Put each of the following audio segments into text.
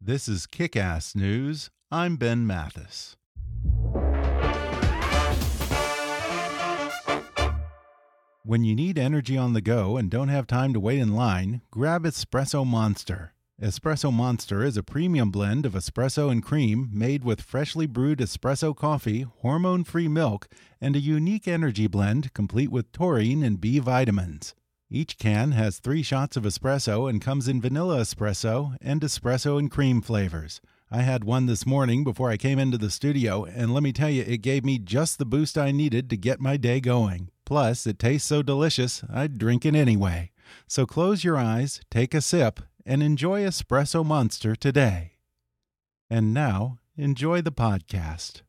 This is Kick Ass News. I'm Ben Mathis. When you need energy on the go and don't have time to wait in line, grab Espresso Monster. Espresso Monster is a premium blend of espresso and cream made with freshly brewed espresso coffee, hormone free milk, and a unique energy blend complete with taurine and B vitamins. Each can has three shots of espresso and comes in vanilla espresso and espresso and cream flavors. I had one this morning before I came into the studio, and let me tell you, it gave me just the boost I needed to get my day going. Plus, it tastes so delicious, I'd drink it anyway. So close your eyes, take a sip, and enjoy Espresso Monster today. And now, enjoy the podcast.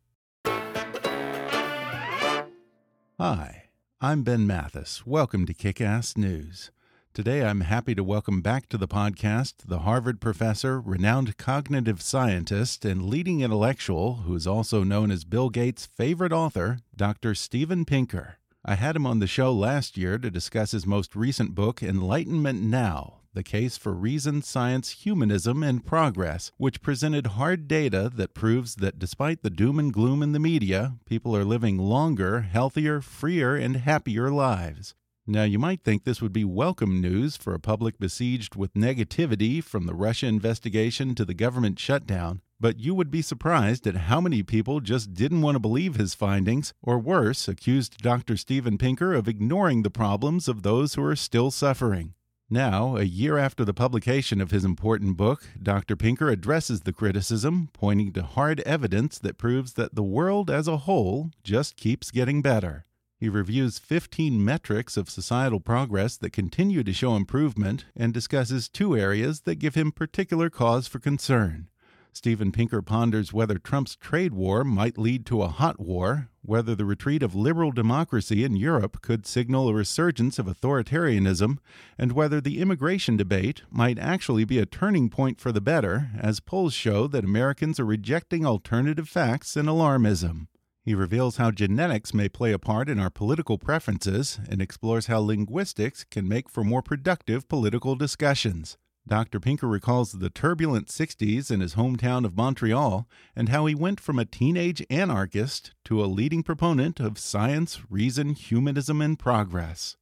Hi. I'm Ben Mathis. Welcome to Kick Ass News. Today I'm happy to welcome back to the podcast the Harvard professor, renowned cognitive scientist, and leading intellectual who is also known as Bill Gates' favorite author, Dr. Steven Pinker. I had him on the show last year to discuss his most recent book, Enlightenment Now the Case for Reason, Science, Humanism, and Progress, which presented hard data that proves that despite the doom and gloom in the media, people are living longer, healthier, freer, and happier lives. Now, you might think this would be welcome news for a public besieged with negativity from the Russia investigation to the government shutdown, but you would be surprised at how many people just didn't want to believe his findings, or worse, accused Dr. Steven Pinker of ignoring the problems of those who are still suffering. Now, a year after the publication of his important book, Dr. Pinker addresses the criticism, pointing to hard evidence that proves that the world as a whole just keeps getting better. He reviews 15 metrics of societal progress that continue to show improvement and discusses two areas that give him particular cause for concern Steven Pinker ponders whether Trump's trade war might lead to a hot war, whether the retreat of liberal democracy in Europe could signal a resurgence of authoritarianism, and whether the immigration debate might actually be a turning point for the better, as polls show that Americans are rejecting alternative facts and alarmism. He reveals how genetics may play a part in our political preferences and explores how linguistics can make for more productive political discussions. Dr. Pinker recalls the turbulent 60s in his hometown of Montreal and how he went from a teenage anarchist to a leading proponent of science, reason, humanism, and progress.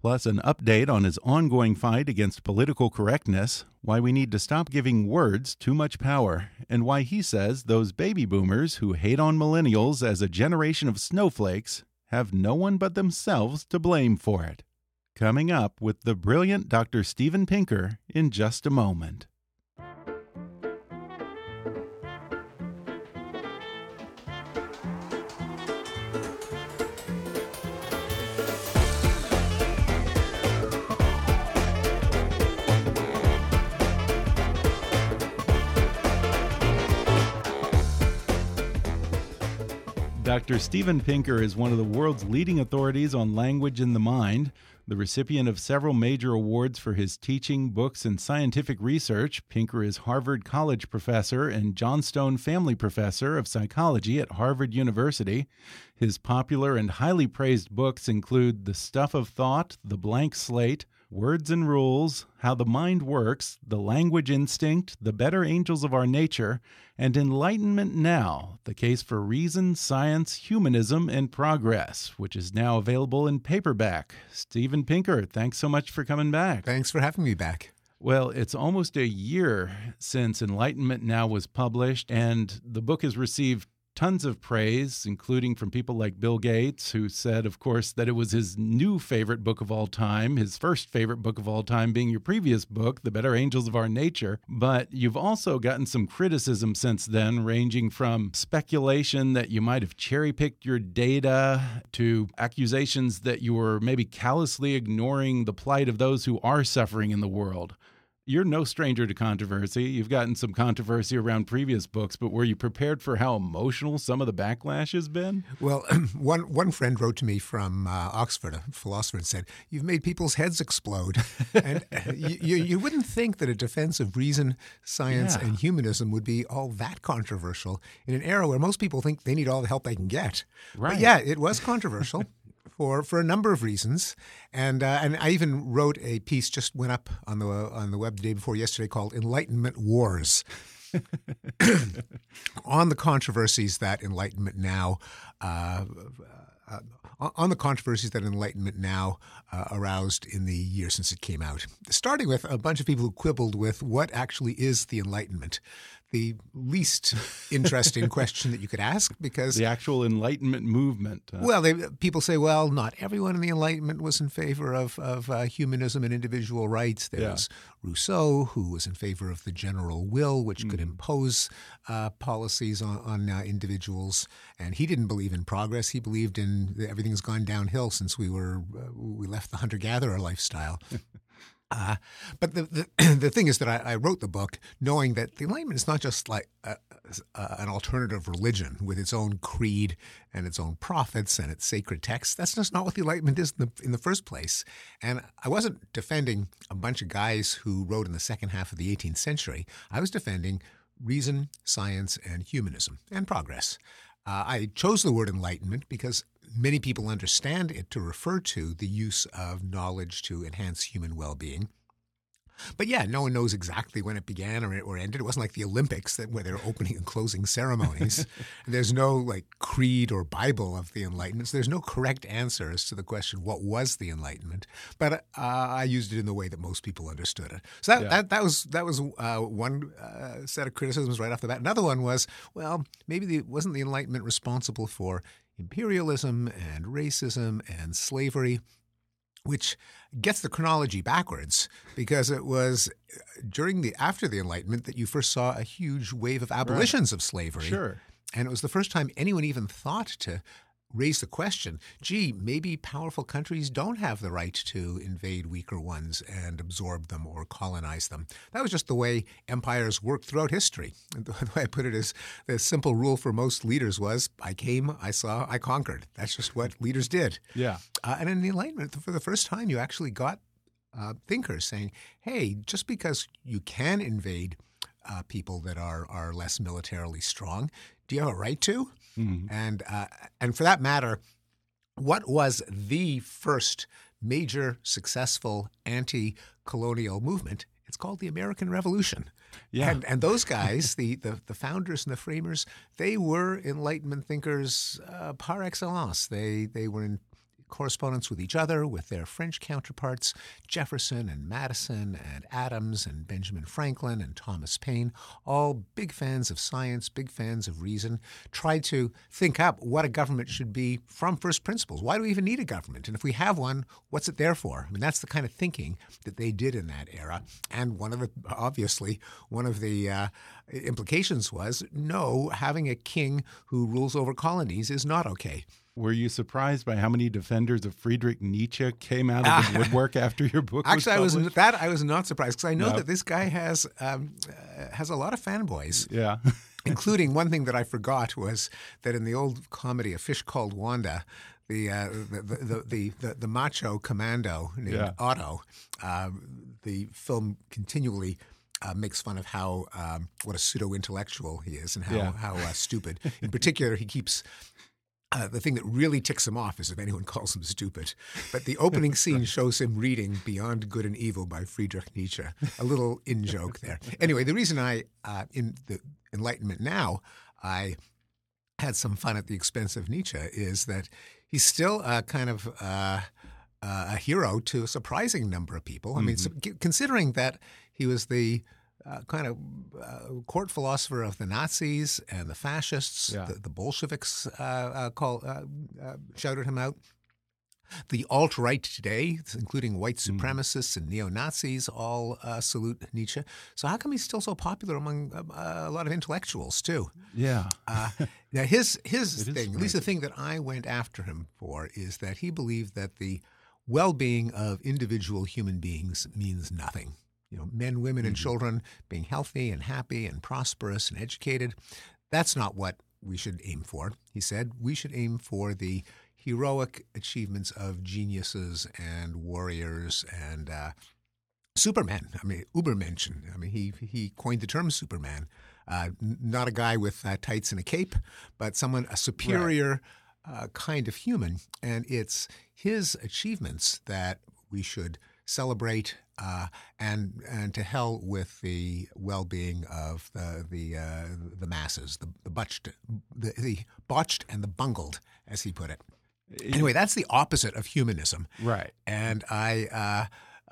Plus, an update on his ongoing fight against political correctness, why we need to stop giving words too much power, and why he says those baby boomers who hate on millennials as a generation of snowflakes have no one but themselves to blame for it. Coming up with the brilliant Dr. Steven Pinker in just a moment. Dr. Steven Pinker is one of the world's leading authorities on language and the mind. The recipient of several major awards for his teaching, books, and scientific research, Pinker is Harvard College professor and Johnstone Family Professor of Psychology at Harvard University. His popular and highly praised books include The Stuff of Thought, The Blank Slate, Words and Rules How the Mind Works, The Language Instinct, The Better Angels of Our Nature, and Enlightenment Now The Case for Reason, Science, Humanism, and Progress, which is now available in paperback. Steven Pinker, thanks so much for coming back. Thanks for having me back. Well, it's almost a year since Enlightenment Now was published, and the book has received tons of praise, including from people like Bill Gates, who said, of course, that it was his new favorite book of all time, his first favorite book of all time being your previous book, The Better Angels of Our Nature. But you've also gotten some criticism since then, ranging from speculation that you might have cherry picked your data to accusations that you were maybe callously ignoring the plight of those who are suffering in the world you're no stranger to controversy. You've gotten some controversy around previous books, but were you prepared for how emotional some of the backlash has been? Well, one one friend wrote to me from uh, Oxford, a philosopher, and said, "You've made people's heads explode." and uh, you, you wouldn't think that a defense of reason, science, yeah. and humanism would be all that controversial in an era where most people think they need all the help they can get. Right. But yeah, it was controversial. for for a number of reasons, and uh, and I even wrote a piece just went up on the on the web the day before yesterday called "Enlightenment Wars." on the controversies that Enlightenment now uh, uh, on the controversies that Enlightenment now uh, aroused in the year since it came out. Starting with a bunch of people who quibbled with what actually is the Enlightenment the least interesting question that you could ask because the actual Enlightenment movement. Uh, well, they, people say, well, not everyone in the Enlightenment was in favor of, of uh, humanism and individual rights. There yeah. was Rousseau, who was in favor of the general will, which mm. could impose uh, policies on, on uh, individuals, and he didn't believe in progress. He believed in everything's gone downhill since we were uh, we left the hunter gatherer lifestyle. Uh, but the, the, the thing is that I, I, wrote the book knowing that the Enlightenment is not just like a, a, an alternative religion with its own creed and its own prophets and its sacred texts. That's just not what the Enlightenment is in the, in the first place. And I wasn't defending a bunch of guys who wrote in the second half of the 18th century. I was defending reason, science, and humanism and progress. Uh, I chose the word enlightenment because many people understand it to refer to the use of knowledge to enhance human well being. But yeah, no one knows exactly when it began or, or ended. It wasn't like the Olympics that where there are opening and closing ceremonies. There's no like creed or Bible of the Enlightenment. So there's no correct answer as to the question, what was the Enlightenment? But uh, I used it in the way that most people understood it. So that, yeah. that, that, was, that was uh, one uh, set of criticisms right off the bat. Another one was, well, maybe the, wasn't the Enlightenment responsible for imperialism and racism and slavery? which gets the chronology backwards because it was uh, during the after the Enlightenment that you first saw a huge wave of abolitions right. of slavery. Sure. And it was the first time anyone even thought to raise the question gee, maybe powerful countries don't have the right to invade weaker ones and absorb them or colonize them. That was just the way empires worked throughout history. And the way I put it is the simple rule for most leaders was I came, I saw, I conquered. That's just what leaders did. Yeah. Uh, and in the Enlightenment, for the first time, you actually got uh, thinkers saying, hey, just because you can invade uh, people that are, are less militarily strong, do you have a right to? Mm-hmm. And uh, and for that matter, what was the first major successful anti-colonial movement? It's called the American Revolution. Yeah. And, and those guys, the, the, the, founders and the framers, they were Enlightenment thinkers uh, par excellence. They, they were in correspondence with each other, with their French counterparts, Jefferson and Madison and Adams and Benjamin Franklin and Thomas Paine, all big fans of science, big fans of reason, tried to think up what a government should be from first principles. Why do we even need a government? And if we have one, what's it there for? I mean, that's the kind of thinking that they did in that era. And one of the, obviously, one of the uh, implications was no, having a king who rules over colonies is not okay. Were you surprised by how many defenders of Friedrich Nietzsche came out of the woodwork after your book? Actually, was I was that I was not surprised because I know no. that this guy has um, uh, has a lot of fanboys. Yeah. including one thing that I forgot was that in the old comedy A Fish Called Wanda, the, uh, the, the, the, the, the, macho commando named yeah. Otto, uh, the film continually uh, makes fun of how um, what a pseudo intellectual he is and how yeah. how uh, stupid. In particular, he keeps Uh, the thing that really ticks him off is if anyone calls him stupid. But the opening scene shows him reading Beyond Good and Evil by Friedrich Nietzsche. A little in joke there. Anyway, the reason I, uh, in the Enlightenment Now, I had some fun at the expense of Nietzsche is that he's still a kind of uh, a hero to a surprising number of people. I mean, mm-hmm. so, considering that he was the uh, kind of uh, court philosopher of the Nazis and the fascists. Yeah. The, the, Bolsheviks uh, uh call, uh, uh, shouted him out. The alt right today, including white hmm. supremacists mm. and neo Nazis, all salute Nietzsche. So how come he's still so popular among a lot of intellectuals too? Yeah. now his his thing, at least the thing that I went after him for, is that he believed that the well-being of individual human beings means nothing you know, men, women, and mm-hmm. children being healthy and happy and prosperous and educated. That's not what we should aim for. He said we should aim for the heroic achievements of geniuses and warriors and uh, supermen. I mean, Ubermenschen. I mean, he he coined the term Superman. Uh, not a guy with uh, tights and a cape, but someone a superior right. uh, kind of human. And it's his achievements that we should celebrate uh, and and to hell with the well-being of the the uh, the masses, the, the botched, the, the botched and the bungled, as he put it. Anyway, that's the opposite of humanism, right? And I, uh,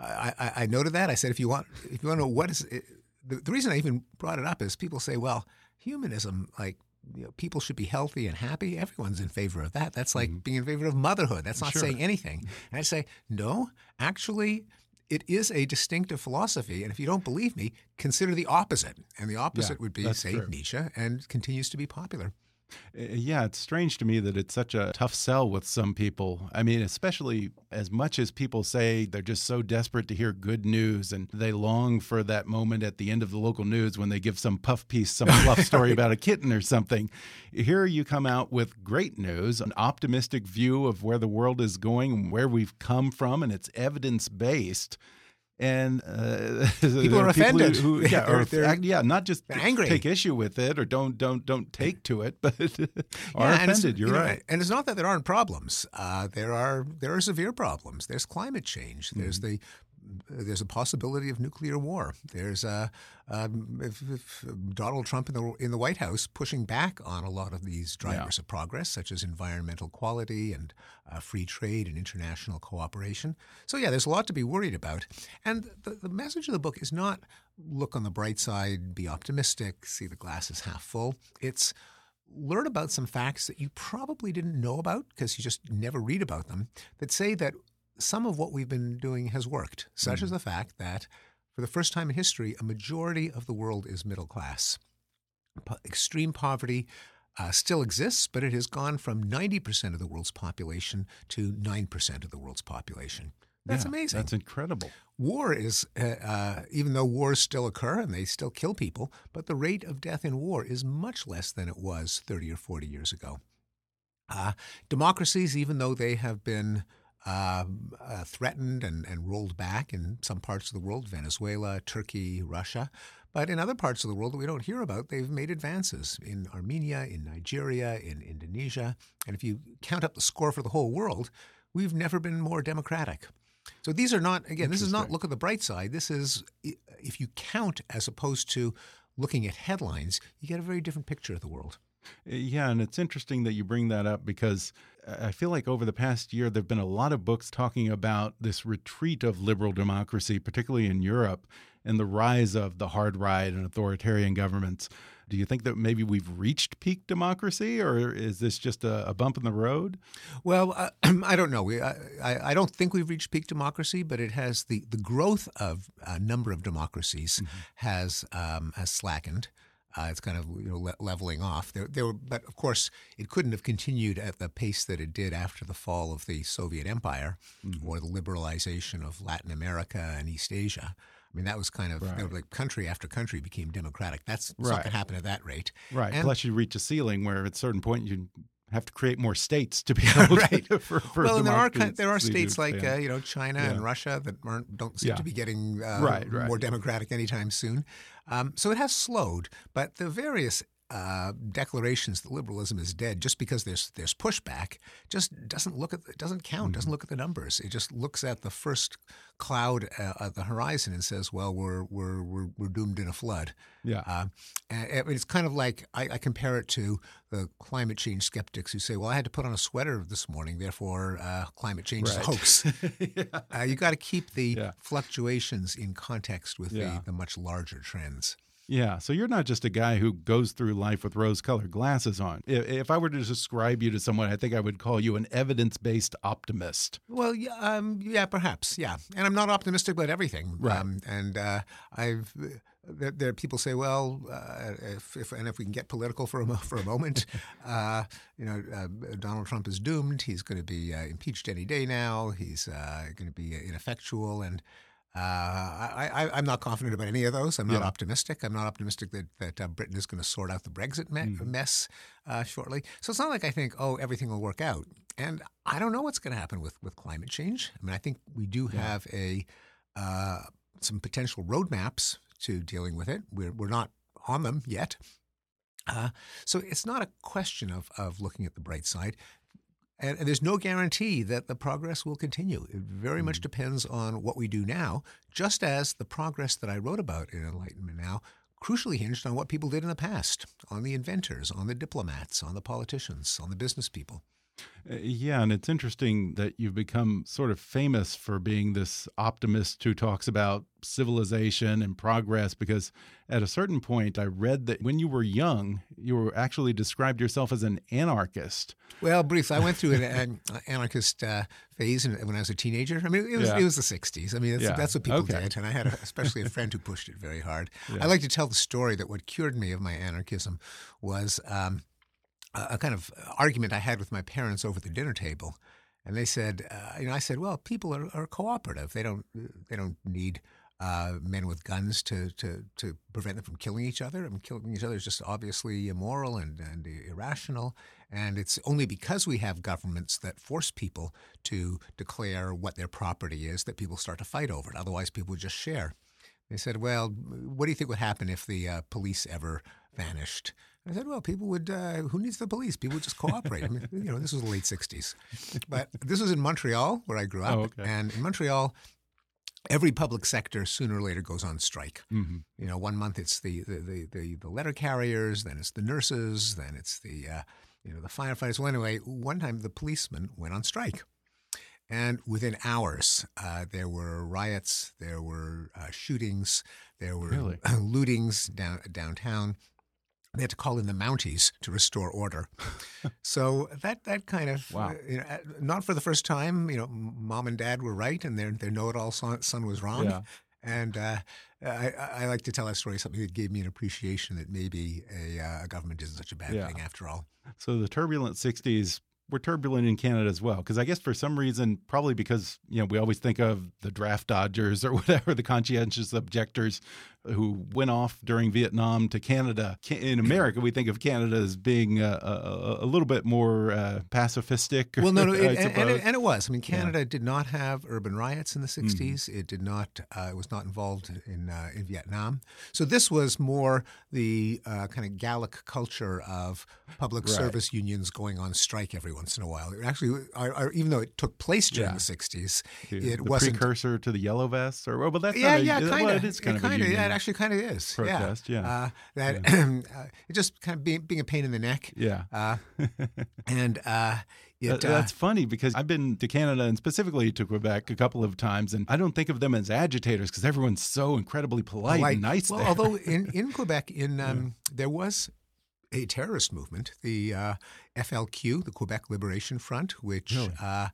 I, I noted that. I said, if you want, if you want to know what is it, the, the reason I even brought it up is people say, well, humanism, like you know, people should be healthy and happy. Everyone's in favor of that. That's like mm-hmm. being in favor of motherhood. That's not sure. saying anything. And I say, no, actually, it is a distinctive philosophy. And if you don't believe me, consider the opposite. And the opposite yeah, would be, say, true. Nietzsche, and continues to be popular. Uh, yeah, it's strange to me that it's such a tough sell with some people. I mean, especially as much as people say they're just so desperate to hear good news and they long for that moment at the end of the local news when they give some puff piece, some fluff story about a kitten or something. Here you come out with great news, an optimistic view of where the world is going and where we've come from, and it's evidence based and uh, people are offended. Who, who, yeah, they're, they're, yeah, not just angry. take issue with it or don't don't don't take to it, but are yeah, offended. You're you right. And it's not that there aren't problems. Uh, there are there are severe problems. There's climate change. There's mm -hmm. the there's a possibility of nuclear war. There's a, um, if, if Donald Trump in the in the White House pushing back on a lot of these drivers yeah. of progress, such as environmental quality and uh, free trade and international cooperation. So yeah, there's a lot to be worried about. And the, the message of the book is not look on the bright side, be optimistic, see the glass is half full. It's learn about some facts that you probably didn't know about because you just never read about them that say that some of what we've been doing has worked, such mm. as the fact that for the first time in history, a majority of the world is middle class. Po- extreme poverty uh, still exists, but it has gone from 90% of the world's population to 9% of the world's population. That's yeah, amazing. That's incredible. War is, uh, uh, even though wars still occur and they still kill people, but the rate of death in war is much less than it was 30 or 40 years ago. Uh, democracies, even though they have been um, uh, threatened and, and rolled back in some parts of the world Venezuela, Turkey, Russia. But in other parts of the world that we don't hear about, they've made advances in Armenia, in Nigeria, in Indonesia. And if you count up the score for the whole world, we've never been more democratic. So these are not, again, this is not look at the bright side. This is, if you count as opposed to looking at headlines, you get a very different picture of the world. Yeah, and it's interesting that you bring that up because I feel like over the past year, there have been a lot of books talking about this retreat of liberal democracy, particularly in Europe, and the rise of the hard right and authoritarian governments. Do you think that maybe we've reached peak democracy, or is this just a, a bump in the road? Well, uh, I don't know. We, I, I, don't think we've reached peak democracy, but it has the, the growth of a number of democracies mm -hmm. has um, has slackened. Uh, it's kind of you know le leveling off. There, there were, but of course, it couldn't have continued at the pace that it did after the fall of the Soviet Empire mm -hmm. or the liberalization of Latin America and East Asia. I mean, that was kind of right. you know, like country after country became democratic. That's right. not going to happen at that rate. Right. And, Plus, you reach a ceiling where at a certain point you have to create more states to be able right. to. For, for well, there are there are states like uh, you know China yeah. and Russia that aren't don't seem yeah. to be getting uh, right, right. more democratic anytime soon. Um, so it has slowed, but the various uh, declarations that liberalism is dead just because there's there's pushback just doesn't look at it doesn't count doesn't look at the numbers it just looks at the first cloud uh, at the horizon and says well we're we're we're, we're doomed in a flood Yeah. uh, and it's kind of like I, I compare it to the climate change skeptics who say well I had to put on a sweater this morning therefore uh, climate change is a Right. hoax uh, you got to keep the Yeah. fluctuations in context with Yeah. the, the much larger trends Yeah, so you're not just a guy who goes through life with rose-colored glasses on. If, if I were to describe you to someone, I think I would call you an evidence-based optimist. Well, yeah, um, yeah, perhaps, yeah. And I'm not optimistic about everything. Right. Um, and uh, I've there, there people say, well, uh, if, if and if we can get political for a for a moment, uh, you know, uh, Donald Trump is doomed. He's going to be uh, impeached any day now. He's uh, going to be ineffectual and. Uh, I, I, I'm not confident about any of those. I'm not Yeah. optimistic. I'm not optimistic that, that uh, Britain is going to sort out the Brexit me- mess uh, shortly. So it's not like I think, oh, everything will work out. And I don't know what's going to happen with, with climate change. I mean, I think we do have a uh, some potential roadmaps to dealing with it. We're, we're not on them yet. Uh, so it's not a question of, of looking at the bright side. And, and there's no guarantee that the progress will continue. It very much hmm. depends on what we do now, just as the progress that I wrote about in Enlightenment Now crucially hinged on what people did in the past, on the inventors, on the diplomats, on the politicians, on the business people. Uh, Yeah, and it's interesting that you've become sort of famous for being this optimist who talks about civilization and progress because at a certain point I read that when you were young, you were actually described yourself as an anarchist. Well, briefly, I went through an, an anarchist uh, phase when I was a teenager. I mean, it was Yeah. it was the '60s. I mean, that's, Yeah. that's what people Okay. did, and I had a, especially a friend who pushed it very hard. I like to tell the story that what cured me of my anarchism was um, a, kind of argument I had with my parents over the dinner table, and they said, uh, you know, I said, well, people are, are cooperative. They don't they don't need. Uh, men with guns to, to, to prevent them from killing each other. I mean, killing each other is just obviously immoral and, and irrational. And it's only because we have governments that force people to declare what their property is that people start to fight over it. Otherwise, people would just share. They said, "Well, what do you think would happen if the uh, police ever vanished?" I said, "Well, people would. Uh, who needs the police? People would just cooperate. I mean, you know, this was the late '60s, but this was in Montreal where I grew up, Oh, okay. and in Montreal." Every public sector sooner or later goes on strike. Mm-hmm. You know, one month it's the the, the, the, the letter carriers, then it's the nurses, then it's the uh, you know the firefighters. Well, anyway, one time the policemen went on strike, and within hours uh, there were riots, there were uh, shootings, there were Really? lootings down downtown. They had to call in the Mounties to restore order. so that that kind of Wow. uh, you know, not for the first time. You know, mom and dad were right, and their their know-it-all son, son was wrong. Yeah. And uh, I, I I like to tell that story. Something that gave me an appreciation that maybe a, uh, a government isn't such a bad Yeah. thing after all. So the turbulent 60s were turbulent in Canada as well. Because I guess for some reason, probably because you know we always think of the draft dodgers or whatever, the conscientious objectors who went off during Vietnam to Canada. In America, we think of Canada as being uh, a, a little bit more uh, pacifistic. Well, no, no, it, and, and, it, and it was. I mean, Canada did not have urban riots in the '60s. It did not. Uh, it was not involved in uh, in Vietnam. So this was more the uh, kind of Gallic culture of public Right. service unions going on strike every once in a while. It actually, even though it took place during Yeah. the '60s, the, it the wasn't. precursor to the yellow vests, or well, but that's yeah, a, yeah, kind of. it is kind of kinda, yeah, actually kind of is. protest, yeah. Uh, that uh, it just kind of being, being a pain in the neck. yeah. Uh, and uh, it, That- uh, that's funny because I've been to Canada and specifically to Quebec a couple of times, and I don't think of them as agitators because everyone's so incredibly polite polite. and nice Well, there. although in, in Quebec, in um, there was a terrorist movement, the uh, FLQ, the Quebec Liberation Front, which Really? uh,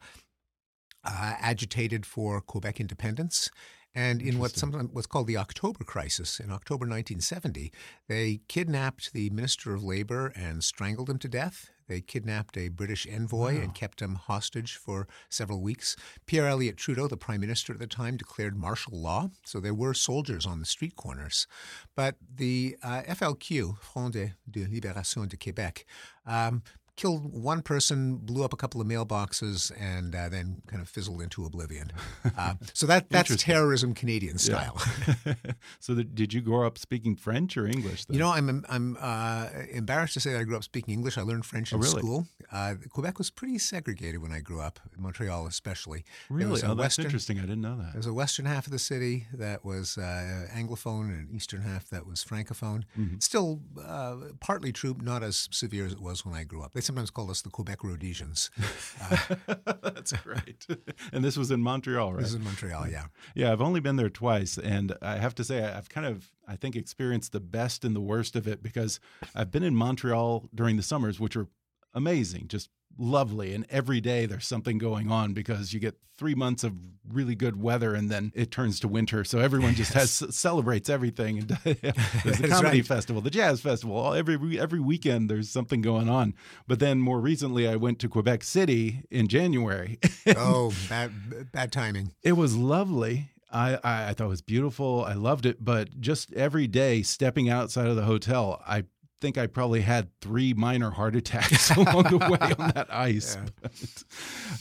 uh, agitated for Quebec independence. And in what sometimes what's called the October Crisis, in October 1970, they kidnapped the Minister of Labor and strangled him to death. They kidnapped a British envoy and kept him hostage for several weeks. Pierre Elliott Trudeau, the Prime Minister at the time, declared martial law. So there were soldiers on the street corners. But the uh, FLQ, Front de, de Libération de Québec, um, killed one person, blew up a couple of mailboxes, and uh, then kind of fizzled into oblivion. Uh, so that that's terrorism Canadian style. Yeah. so the, did you grow up speaking French or English? Then? You know, I'm I'm uh, embarrassed to say that I grew up speaking English. I learned French in oh, really? school. Uh, Quebec was pretty segregated when I grew up, Montreal especially. Really? Oh, that's interesting. I didn't know that. There was a western half of the city that was uh, Anglophone and an eastern half that was Francophone. Mm-hmm. Still uh, partly true, not as severe as it was when I grew up. They sometimes call us the Quebec Rhodesians. Uh, That's great. And this was in Montreal, right? This is in Montreal, yeah. Yeah, I've only been there twice, and I have to say I've kind of I think experienced the best and the worst of it because I've been in Montreal during the summers, which are amazing, just lovely. And every day there's something going on because you get three months of really good weather and then it turns to winter. So everyone just has celebrates everything. And there's the comedy right. festival, the jazz festival. All, every every weekend there's something going on. But then more recently, I went to Quebec City in January. oh, bad bad timing. It was lovely. I, I, I thought it was beautiful. I loved it, but just every day stepping outside of the hotel, I think I probably had three minor heart attacks along the way on that ice. Yeah. But,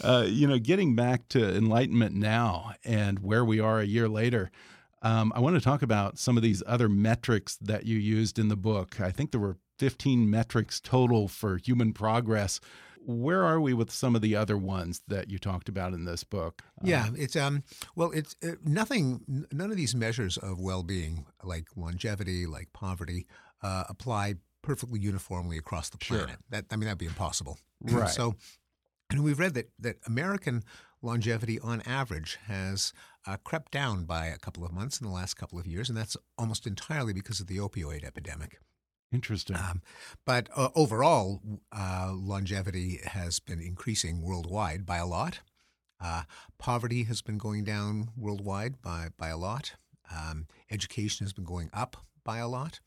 uh, you know, getting back to enlightenment now and where we are a year later, um, I want to talk about some of these other metrics that you used in the book. I think there were 15 metrics total for human progress. Where are we with some of the other ones that you talked about in this book? Yeah, um, it's um well, it's uh, nothing. None of these measures of well-being, like longevity, like poverty, uh, apply perfectly uniformly across the planet. Sure. That I mean that'd be impossible. Right. so, and we've read that that American longevity on average has uh, crept down by a couple of months in the last couple of years, and that's almost entirely because of the opioid epidemic. Interesting. Um, but uh, overall, uh, longevity has been increasing worldwide by a lot. Uh, poverty has been going down worldwide by, by a lot. Um, education has been going up by a lot.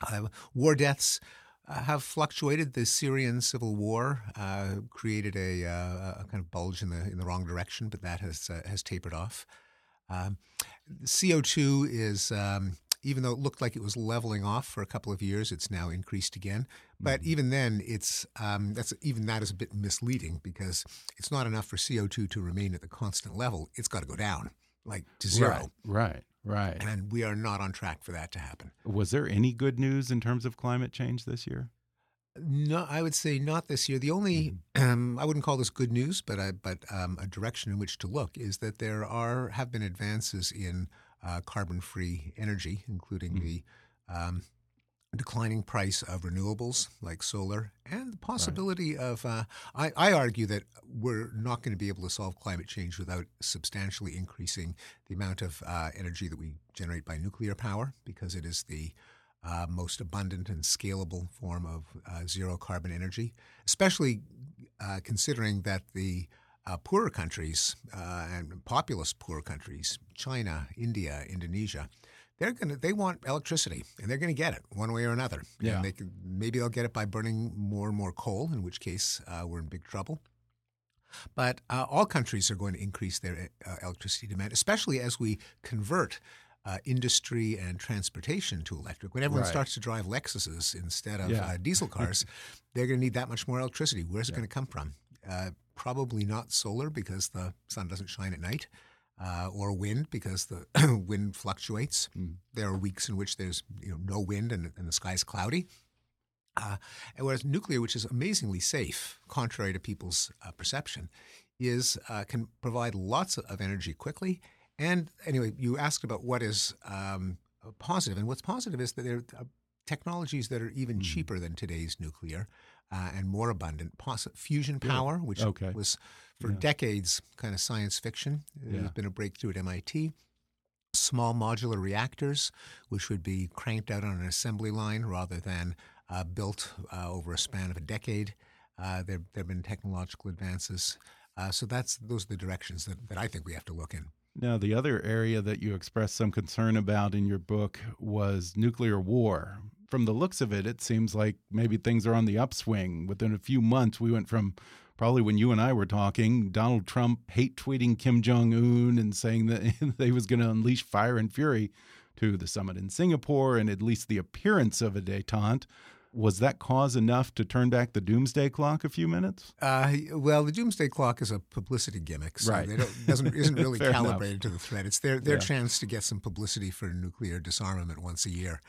Uh, war deaths uh, have fluctuated. The Syrian civil war uh, created a, uh, a, kind of bulge in the in the wrong direction, but that has uh, has tapered off. Um, CO two is. Um, even though it looked like it was leveling off for a couple of years, it's now increased again. But mm-hmm. even then, it's um, that's even that is a bit misleading because it's not enough for CO two to remain at the constant level. It's got to go down like to zero. Right. Right. Right. And we are not on track for that to happen. Was there any good news in terms of climate change this year? No, I would say not this year. The only mm-hmm. um, I wouldn't call this good news, but I, but um, a direction in which to look is that there are have been advances in uh, carbon-free energy, including mm -hmm. the um, declining price of renewables like solar and the possibility right. of uh, I, I, argue that we're not going to be able to solve climate change without substantially increasing the amount of uh, energy that we generate by nuclear power because it is the uh, most abundant and scalable form of uh, zero carbon energy especially uh, considering that the uh, poorer countries and populous poor countries china india indonesia they're going to they want electricity and they're going to get it one way or another. Yeah. They can, maybe they'll get it by burning more and more coal, in which case uh, we're in big trouble. But uh, all countries are going to increase their uh, electricity demand, especially as we convert uh, industry and transportation to electric. When everyone right. starts to drive Lexuses instead of yeah. Uh, diesel cars, they're going to need that much more electricity. Where's it going to come from? Uh, probably not solar because the sun doesn't shine at night uh, or wind because the wind fluctuates. Mm. There are weeks in which there's you know no wind and, and the sky's cloudy. Uh, and whereas nuclear, which is amazingly safe, contrary to people's uh, perception, is uh, can provide lots of energy quickly. And anyway, you asked about what is um, positive, and what's positive is that there are technologies that are even mm. cheaper than today's nuclear uh, and more abundant. Poss- fusion power, which okay. was for yeah. decades kind of science fiction. There's yeah. been a breakthrough at MIT. Small modular reactors, which would be cranked out on an assembly line rather than uh, built uh, over a span of a decade. Uh, there, there have been technological advances. Uh, so that's those are the directions that, that I think we have to look in. Now, the other area that you expressed some concern about in your book was nuclear war. From the looks of it, it seems like maybe things are on the upswing. Within a few months, we went from probably when you and I were talking, Donald Trump hate tweeting Kim Jong Un and saying that they was going to unleash fire and fury to the summit in Singapore and at least the appearance of a détente. was that cause enough to turn back the doomsday clock a few minutes? Uh, well, the doomsday clock is a publicity gimmick, so right. it doesn't isn't really calibrated enough. to the threat. It's their their Yeah. chance to get some publicity for nuclear disarmament once a year.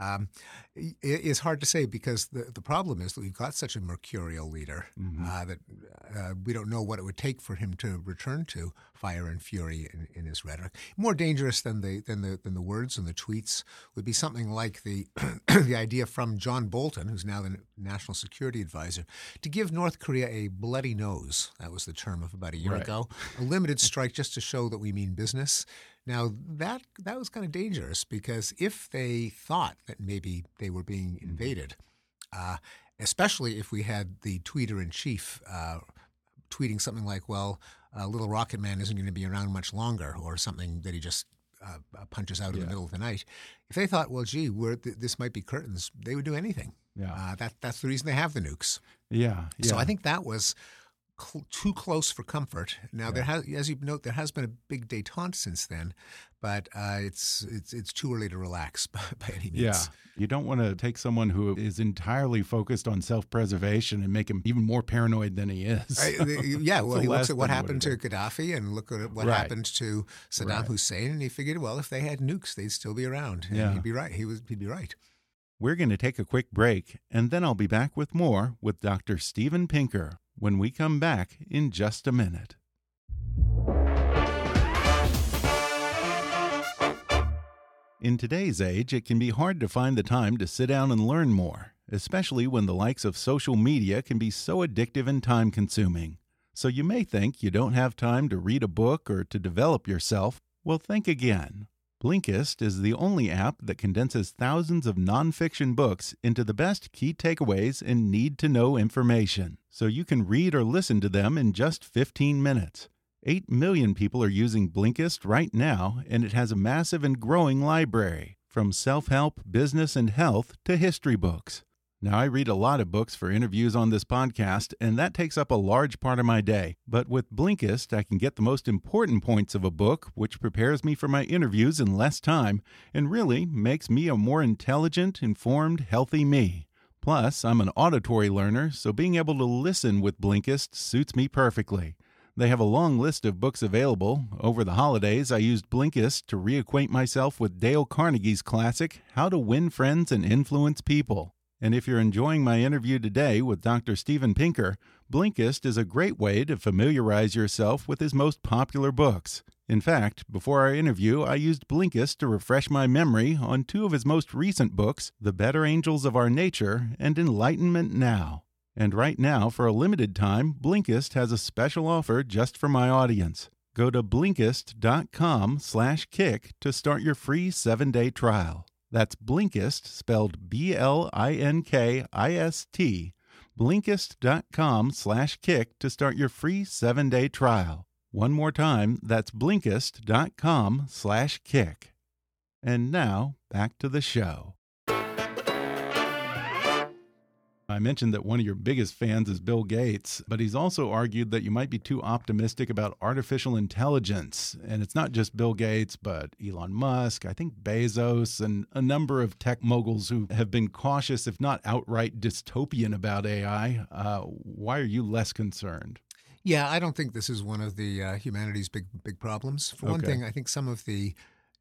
Um, it, it's hard to say because the, the problem is that we've got such a mercurial leader Mm-hmm. uh, that uh, we don't know what it would take for him to return to fire and fury in, in his rhetoric. More dangerous than the than the than the words and the tweets would be something like the the idea from John Bolton, who's now the national security advisor, to give North Korea a bloody nose. That was the term of about a year Right. ago. A limited strike just to show that we mean business. Now that that was kind of dangerous because if they thought that maybe they were being invaded, uh, especially if we had the tweeter in chief uh, tweeting something like, "Well, uh, Little Rocket Man isn't going to be around much longer," or something that he just uh, uh, punches out in the middle of the night. If they thought, "Well, gee, we're, th- this might be curtains," they would do anything. Yeah. Uh, that that's the reason they have the nukes. Yeah. yeah. So I think that was cl- too close for comfort. Now there has, as you note, there has been a big détente since then, but uh, it's it's it's too early to relax by, by any means. Yeah. You don't want to take someone who is entirely focused on self preservation and make him even more paranoid than he is. I- yeah, well, he looks at what happened to Gaddafi and look at what Right. happened to Saddam Right. Hussein, and he figured, well, if they had nukes, they'd still be around. And Yeah. he'd be right. He was, he'd be right. We're going to take a quick break, and then I'll be back with more with Dr. Steven Pinker when we come back in just a minute. In today's age, it can be hard to find the time to sit down and learn more, especially when the likes of social media can be so addictive and time consuming. So you may think you don't have time to read a book or to develop yourself. Well, think again. Blinkist is the only app that condenses thousands of nonfiction books into the best key takeaways and need to know information, so you can read or listen to them in just 15 minutes. 8 million people are using Blinkist right now, and it has a massive and growing library, from self help, business, and health to history books. Now, I read a lot of books for interviews on this podcast, and that takes up a large part of my day. But with Blinkist, I can get the most important points of a book, which prepares me for my interviews in less time and really makes me a more intelligent, informed, healthy me. Plus, I'm an auditory learner, so being able to listen with Blinkist suits me perfectly. They have a long list of books available. Over the holidays, I used Blinkist to reacquaint myself with Dale Carnegie's classic, How to Win Friends and Influence People. And if you're enjoying my interview today with Dr. Steven Pinker, Blinkist is a great way to familiarize yourself with his most popular books. In fact, before our interview, I used Blinkist to refresh my memory on two of his most recent books, The Better Angels of Our Nature and Enlightenment Now. And right now, for a limited time, Blinkist has a special offer just for my audience. Go to Blinkist.com slash kick to start your free seven-day trial. That's Blinkist, spelled B-L-I-N-K-I-S-T, Blinkist.com slash kick to start your free seven-day trial. One more time, that's Blinkist.com slash kick. And now, back to the show. I mentioned that one of your biggest fans is Bill Gates, but he's also argued that you might be too optimistic about artificial intelligence. And it's not just Bill Gates, but Elon Musk, I think Bezos, and a number of tech moguls who have been cautious, if not outright dystopian about AI. Uh, why are you less concerned? Yeah, I don't think this is one of the uh, humanity's big big problems. For one thing, I think some of the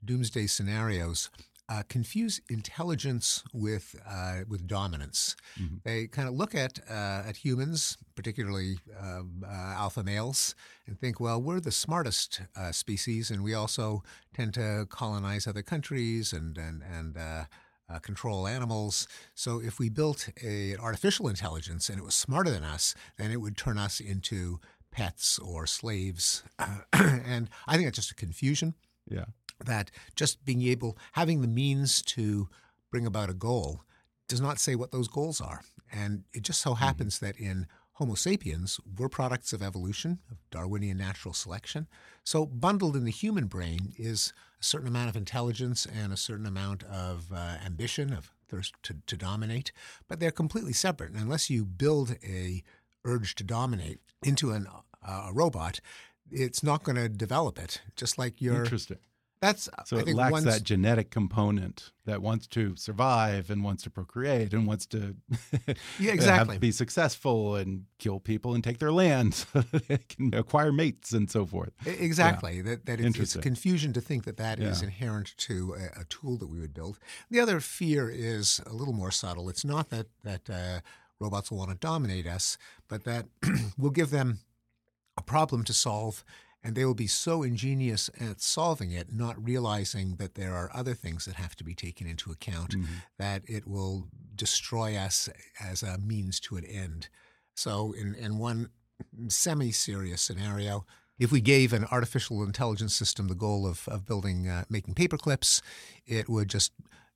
doomsday scenarios uh, confuse intelligence with uh, with dominance. They kind of look at uh, at humans, particularly um, uh, alpha males, and think, well, we're the smartest uh, species, and we also tend to colonize other countries and and and. Uh, uh, control animals. So if we built a, an artificial intelligence and it was smarter than us, then it would turn us into pets or slaves. and I think that's just a confusion Yeah. that just being able, having the means to bring about a goal does not say what those goals are. And it just so happens that in Homo sapiens, we're products of evolution, of Darwinian natural selection. So, bundled in the human brain is a certain amount of intelligence and a certain amount of uh, ambition, of thirst to, to dominate, but they're completely separate. And unless you build a urge to dominate into an, uh, a robot, it's not going to develop it. Just like your Interesting. That's so I it think lacks one's- that genetic component that wants to survive and wants to procreate and wants to Yeah, have- exactly. be successful and kill people and take their land so they can acquire mates and so forth. Exactly. That that it's, it's confusion to think that that is Yeah. inherent to a, a tool that we would build. The other fear is a little more subtle. It's not that that uh, robots will want to dominate us, but that we'll give them a problem to solve. And they will be so ingenious at solving it, not realizing that there are other things that have to be taken into account, Mm-hmm. that it will destroy us as a means to an end. So, in, in one semi serious scenario, if we gave an artificial intelligence system the goal of, of building, uh, making paper clips, it would just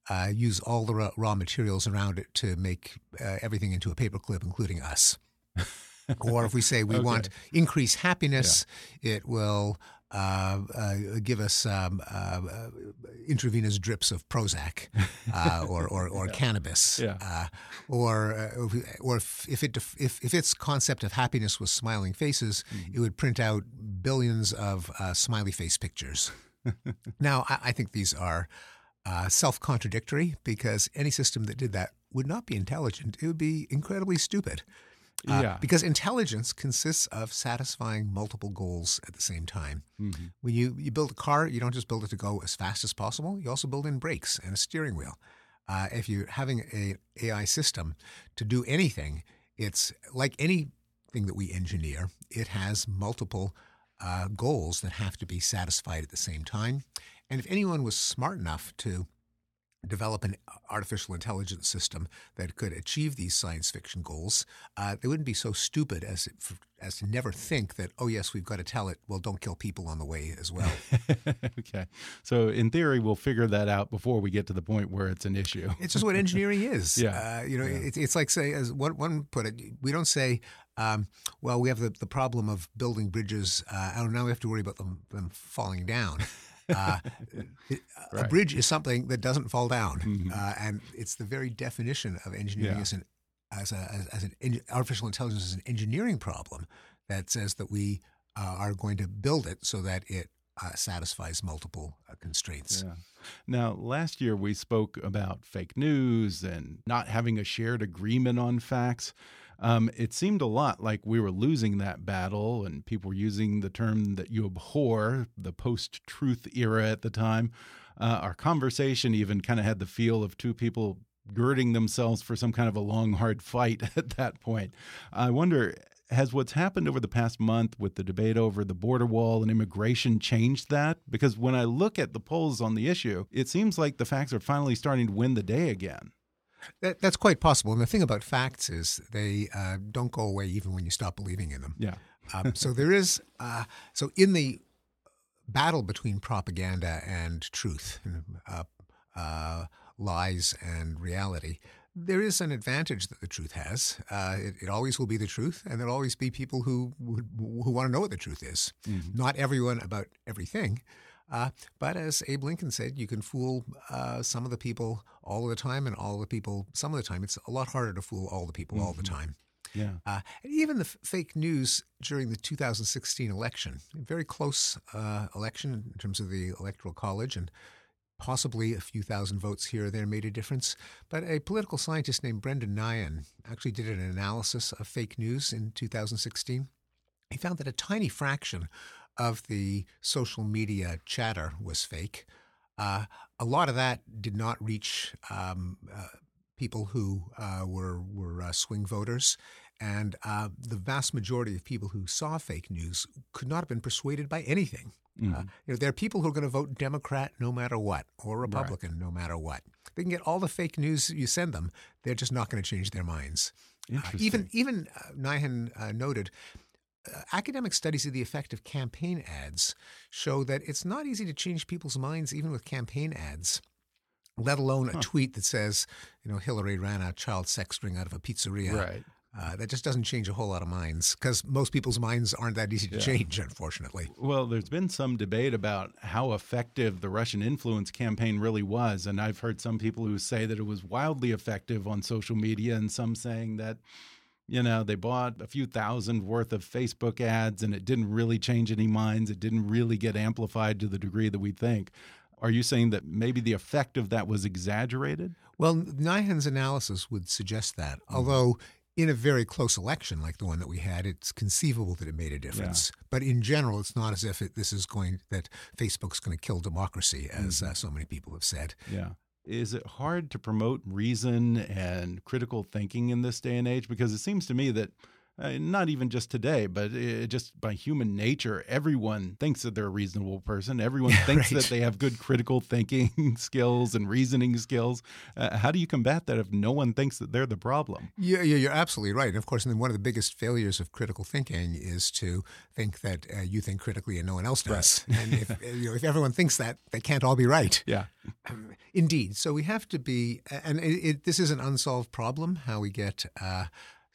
uh, use all the raw, raw materials around it to make uh, everything into a paperclip, including us. or if we say we Okay. want increased happiness, it will uh, uh, give us um, uh, uh, intravenous drips of Prozac uh, or, or, or cannabis. Yeah. Uh, or uh, if or if, if, it, def- if, if its concept of happiness was smiling faces, Mm-hmm. it would print out billions of uh, smiley face pictures. now, I, I think these are uh, self contradictory because any system that did that would not be intelligent. It would be incredibly stupid. Uh, Yeah. Because intelligence consists of satisfying multiple goals at the same time. Mm-hmm. When you, you build a car, you don't just build it to go as fast as possible, you also build in brakes and a steering wheel. Uh, if you're having an AI system to do anything, it's like anything that we engineer, it has multiple uh, goals that have to be satisfied at the same time. And if anyone was smart enough to develop an artificial intelligence system that could achieve these science fiction goals, uh, they wouldn't be so stupid as as to never think that oh yes we've got to tell it well don't kill people on the way as well. okay. So in theory, we'll figure that out before we get to the point where it's an issue. It's just what engineering is. Yeah. Uh, you know, Yeah. it's, it's like say, as one, one put it, we don't say, um, well, we have the, the problem of building bridges. Uh, and now we have to worry about them, them falling down. Uh, it- A bridge is something that doesn't fall down. Mhm. Uh, and it's the very definition of engineering Yeah. as an, as, a, as, as an en- artificial intelligence is an engineering problem that says that we uh, are going to build it so that it uh, satisfies multiple uh, constraints. Yeah. Now, last year we spoke about fake news and not having a shared agreement on facts. Um, it seemed a lot like we were losing that battle, and people were using the term that you abhor, the post truth era at the time. Uh, our conversation even kind of had the feel of two people girding themselves for some kind of a long, hard fight at that point. I wonder has what's happened over the past month with the debate over the border wall and immigration changed that? Because when I look at the polls on the issue, it seems like the facts are finally starting to win the day again. That, that's quite possible. And the thing about facts is they uh, don't go away even when you stop believing in them. Yeah. Um, so there is, uh, so in the battle between propaganda and truth, uh, uh, lies and reality, there is an advantage that the truth has. Uh, it, it always will be the truth, and there'll always be people who would, who want to know what the truth is. Not everyone about everything. Uh, but as Abe Lincoln said, you can fool uh, some of the people all of the time, and all the people some of the time. It's a lot harder to fool all the people all the time. Yeah. Uh, and even the f- fake news during the 2016 election, a very close uh, election in terms of the Electoral College, and possibly a few thousand votes here or there made a difference. But a political scientist named Brendan Nyhan actually did an analysis of fake news in 2016. He found that a tiny fraction of the social media chatter was fake. Uh, a lot of that did not reach um, uh, people who uh, were were uh, swing voters, and uh, the vast majority of people who saw fake news could not have been persuaded by anything. Uh, you know, there are people who are going to vote Democrat no matter what, or Republican no matter what. They can get all the fake news you send them; they're just not going to change their minds. Even even uh, noted. Academic studies of the effect of campaign ads show that it's not easy to change people's minds even with campaign ads let alone a tweet that says, you know, Hillary ran a child sex ring out of a pizzeria. Right. Uh, that just doesn't change a whole lot of minds because most people's minds aren't that easy to change, unfortunately. Well, there's been some debate about how effective the Russian influence campaign really was. And I've heard some people who say that it was wildly effective on social media, and some saying that, you know, they bought a few thousand worth of Facebook ads and it didn't really change any minds. It didn't really get amplified to the degree that we think. Are you saying that maybe the effect of that was exaggerated? Well, Nyhan's analysis would suggest that, mm-hmm. although in a very close election like the one that we had, it's conceivable that it made a difference. Yeah. But in general, it's not as if it, this is going that Facebook's going to kill democracy, as mm-hmm. uh, so many people have said. Yeah. Is it hard to promote reason and critical thinking in this day and age? Because it seems to me that uh, not even just today, but it, just by human nature, everyone thinks that they're a reasonable person. Everyone thinks right. that they have good critical thinking skills and reasoning skills. Uh, how do you combat that if no one thinks that they're the problem? Yeah, yeah you're absolutely right. And of course, one of the biggest failures of critical thinking is to think that uh, you think critically and no one else does. Right. and if, you know, if everyone thinks that, they can't all be right. Yeah. Indeed. So we have to be, and it, it, this is an unsolved problem, how we get uh,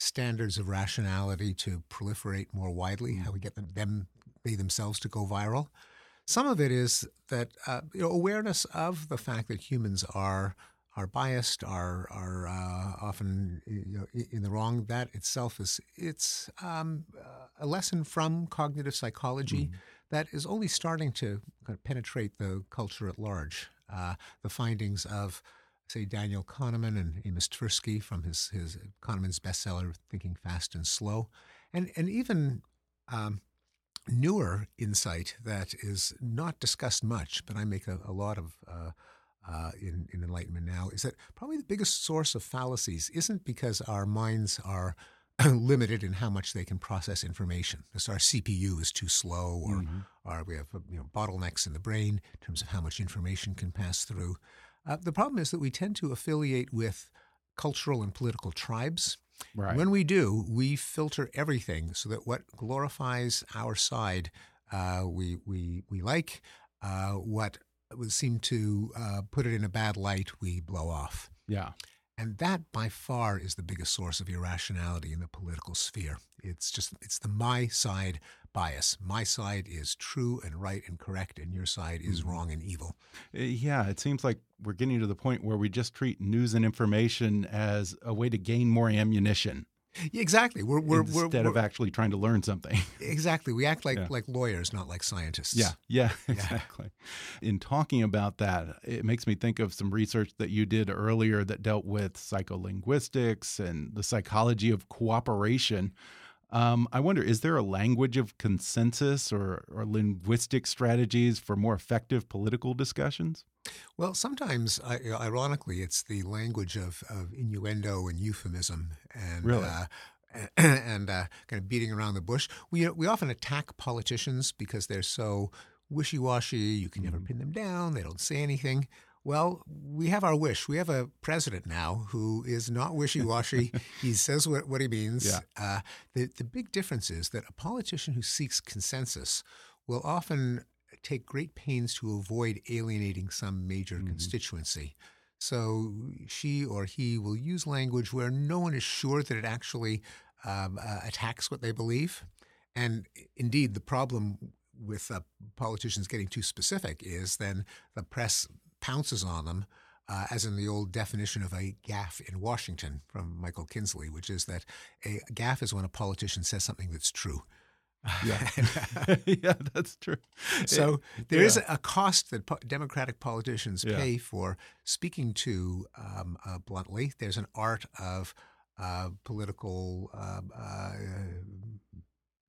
standards of rationality to proliferate more widely, how we get them, them they themselves to go viral. Some of it is that uh, you know, awareness of the fact that humans are are biased, are are uh, often you know, in the wrong. That itself is it's um, a lesson from cognitive psychology mm-hmm. that is only starting to kind of penetrate the culture at large. Uh, the findings of say Daniel Kahneman and Amos Tversky from his his Kahneman's bestseller Thinking Fast and Slow, and and even um, newer insight that is not discussed much, but I make a, a lot of. Uh, uh, in, in Enlightenment now is that probably the biggest source of fallacies isn't because our minds are limited in how much they can process information. Because our CPU is too slow, or, mm-hmm. or we have you know, bottlenecks in the brain in terms of how much information can pass through. Uh, the problem is that we tend to affiliate with cultural and political tribes. Right. When we do, we filter everything so that what glorifies our side uh, we, we, we like, uh, what would seem to uh, put it in a bad light, we blow off. Yeah. And that by far is the biggest source of irrationality in the political sphere. It's just, it's the my side bias. My side is true and right and correct, and your side is mm-hmm. wrong and evil. Uh, yeah, it seems like we're getting to the point where we just treat news and information as a way to gain more ammunition. Exactly. We're, we're instead we're, of actually trying to learn something. Exactly. We act like yeah. like lawyers, not like scientists. Yeah. Yeah. Exactly. Yeah. In talking about that, it makes me think of some research that you did earlier that dealt with psycholinguistics and the psychology of cooperation. Um, I wonder, is there a language of consensus or, or linguistic strategies for more effective political discussions? Well, sometimes, ironically, it's the language of, of innuendo and euphemism, and really? uh, and uh, kind of beating around the bush. We we often attack politicians because they're so wishy washy. You can never mm-hmm. pin them down. They don't say anything. Well, we have our wish. We have a president now who is not wishy washy. he says what, what he means. Yeah. Uh, the, the big difference is that a politician who seeks consensus will often take great pains to avoid alienating some major mm-hmm. constituency. So she or he will use language where no one is sure that it actually um, uh, attacks what they believe. And indeed, the problem with uh, politicians getting too specific is then the press pounces on them, uh, as in the old definition of a gaffe in Washington from Michael Kinsley, which is that a gaffe is when a politician says something that's true. Yeah, yeah, that's true. So there yeah. is a cost that po- Democratic politicians yeah. pay for speaking to um, uh, bluntly. There's an art of uh, political um, uh,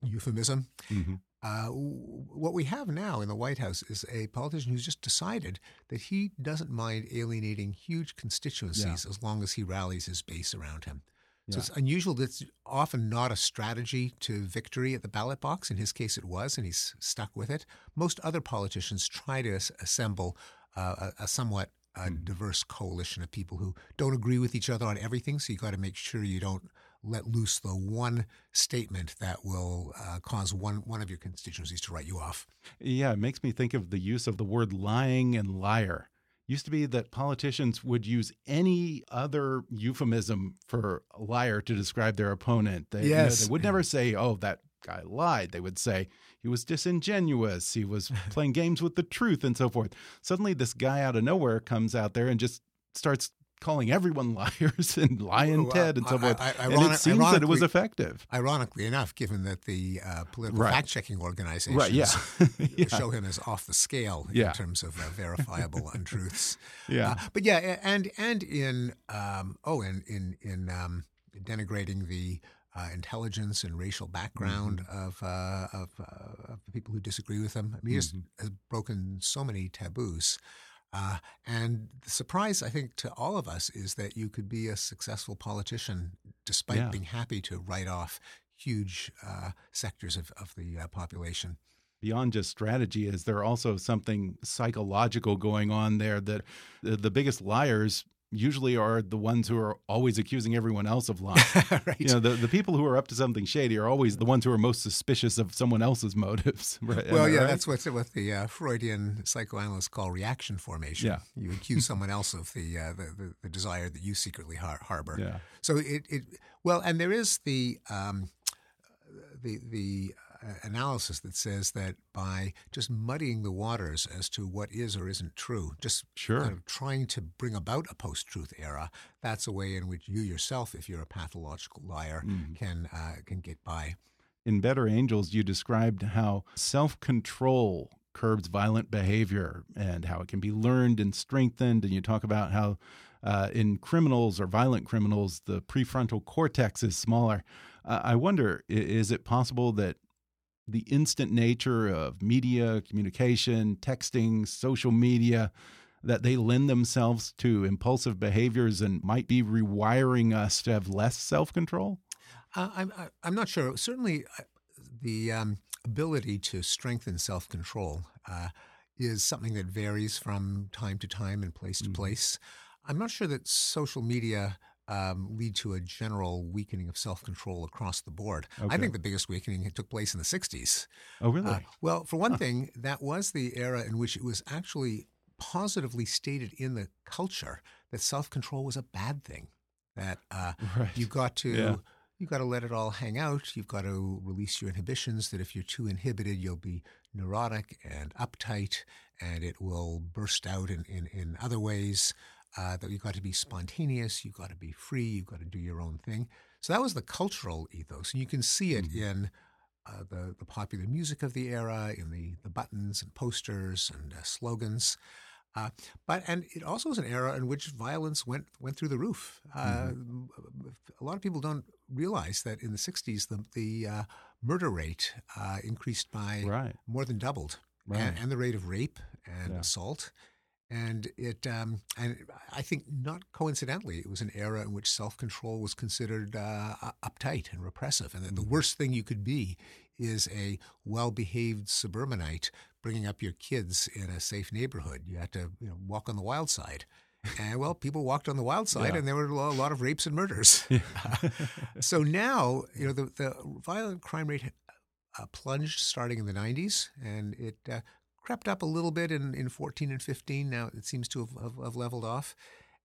euphemism. Mm-hmm. Uh, what we have now in the White House is a politician who's just decided that he doesn't mind alienating huge constituencies yeah. as long as he rallies his base around him. So it's unusual. That's often not a strategy to victory at the ballot box. In his case, it was, and he's stuck with it. Most other politicians try to assemble uh, a, a, somewhat uh, mm. diverse coalition of people who don't agree with each other on everything. So you got to make sure you don't let loose the one statement that will uh, cause one one of your constituencies to write you off. Yeah, it makes me think of the use of the word lying and liar. Used to be that politicians would use any other euphemism for a liar to describe their opponent. They, yes. You know, they would never say, "Oh, that guy lied." They would say he was disingenuous, he was playing games with the truth, and so forth. Suddenly, this guy out of nowhere comes out there and just starts calling everyone liars and lying Well, Ted and so forth. And it seems that it was effective. Ironically enough, given that the uh, political Right. fact-checking organizations Right, yeah. Yeah. show him as off the scale Yeah. in terms of uh, verifiable untruths. Yeah. Uh, but yeah, and and in um, oh, in in in um, denigrating the uh, intelligence and racial background Mm-hmm. of uh, of, uh, of the people who disagree with him. I mean, he Mm-hmm. has broken so many taboos. Uh, and the surprise, I think, to all of us is that you could be a successful politician despite Yeah. being happy to write off huge uh, sectors of, of the uh, population. beyond just strategy is there also something psychological going on there that the, the biggest liars usually are the ones who are always accusing everyone else of lying. right. You know, the, the people who are up to something shady are always the ones who are most suspicious of someone else's motives. Right? Well, yeah, right? that's what what the uh, Freudian psychoanalysts call reaction formation. Yeah. you accuse someone else of the, uh, the, the the desire that you secretly har- harbor. Yeah. So it, it well, and there is the um, the the analysis that says that by just muddying the waters as to what is or isn't true, just Sure. kind of trying to bring about a post-truth era, that's a way in which you yourself, if you're a pathological liar, Mm-hmm. can uh, can get by. in Better Angels, you described how self control curbs violent behavior and how it can be learned and strengthened. And you talk about how uh, in criminals or violent criminals, the prefrontal cortex is smaller. Uh, I wonder, is it possible that the instant nature of media, communication, texting, social media, that they lend themselves to impulsive behaviors and might be rewiring us to have less self control? Uh, I'm I'm not sure. Certainly, uh, the um, ability to strengthen self control uh, is something that varies from time to time and place to place. I'm not sure that social media. Um, lead to a general weakening of self-control across the board. I think the biggest weakening took place in the '60s. Oh, really? Uh, well, for one thing, that was the era in which it was actually positively stated in the culture that self-control was a bad thing. That uh, Right. you've got to Yeah. you've got to let it all hang out. You've got to release your inhibitions. That if you're too inhibited, you'll be neurotic and uptight, and it will burst out in in, in other ways. Uh, that you've got to be spontaneous. You've got to be free. You've got to do your own thing. So that was the cultural ethos, and you can see it in uh, the the popular music of the era, in the the buttons and posters and uh, slogans. Uh, but and it also was an era in which violence went went through the roof. Uh, A lot of people don't realize that in the '60s the the uh, murder rate uh, increased by Right. more than doubled, Right. and, and the rate of rape and Yeah. assault. And it, um, and I think not coincidentally, it was an era in which self control was considered uh, uptight and repressive, and that the worst thing you could be is a well behaved suburbanite bringing up your kids in a safe neighborhood. You had to you know, walk on the wild side. And well, people walked on the wild side, Yeah. and there were a lot of rapes and murders. so now, you know, the, the violent crime rate uh, plunged starting in the 90s, and it uh, crept up a little bit in, in 14 and 15. Now it seems to have, have, have leveled off.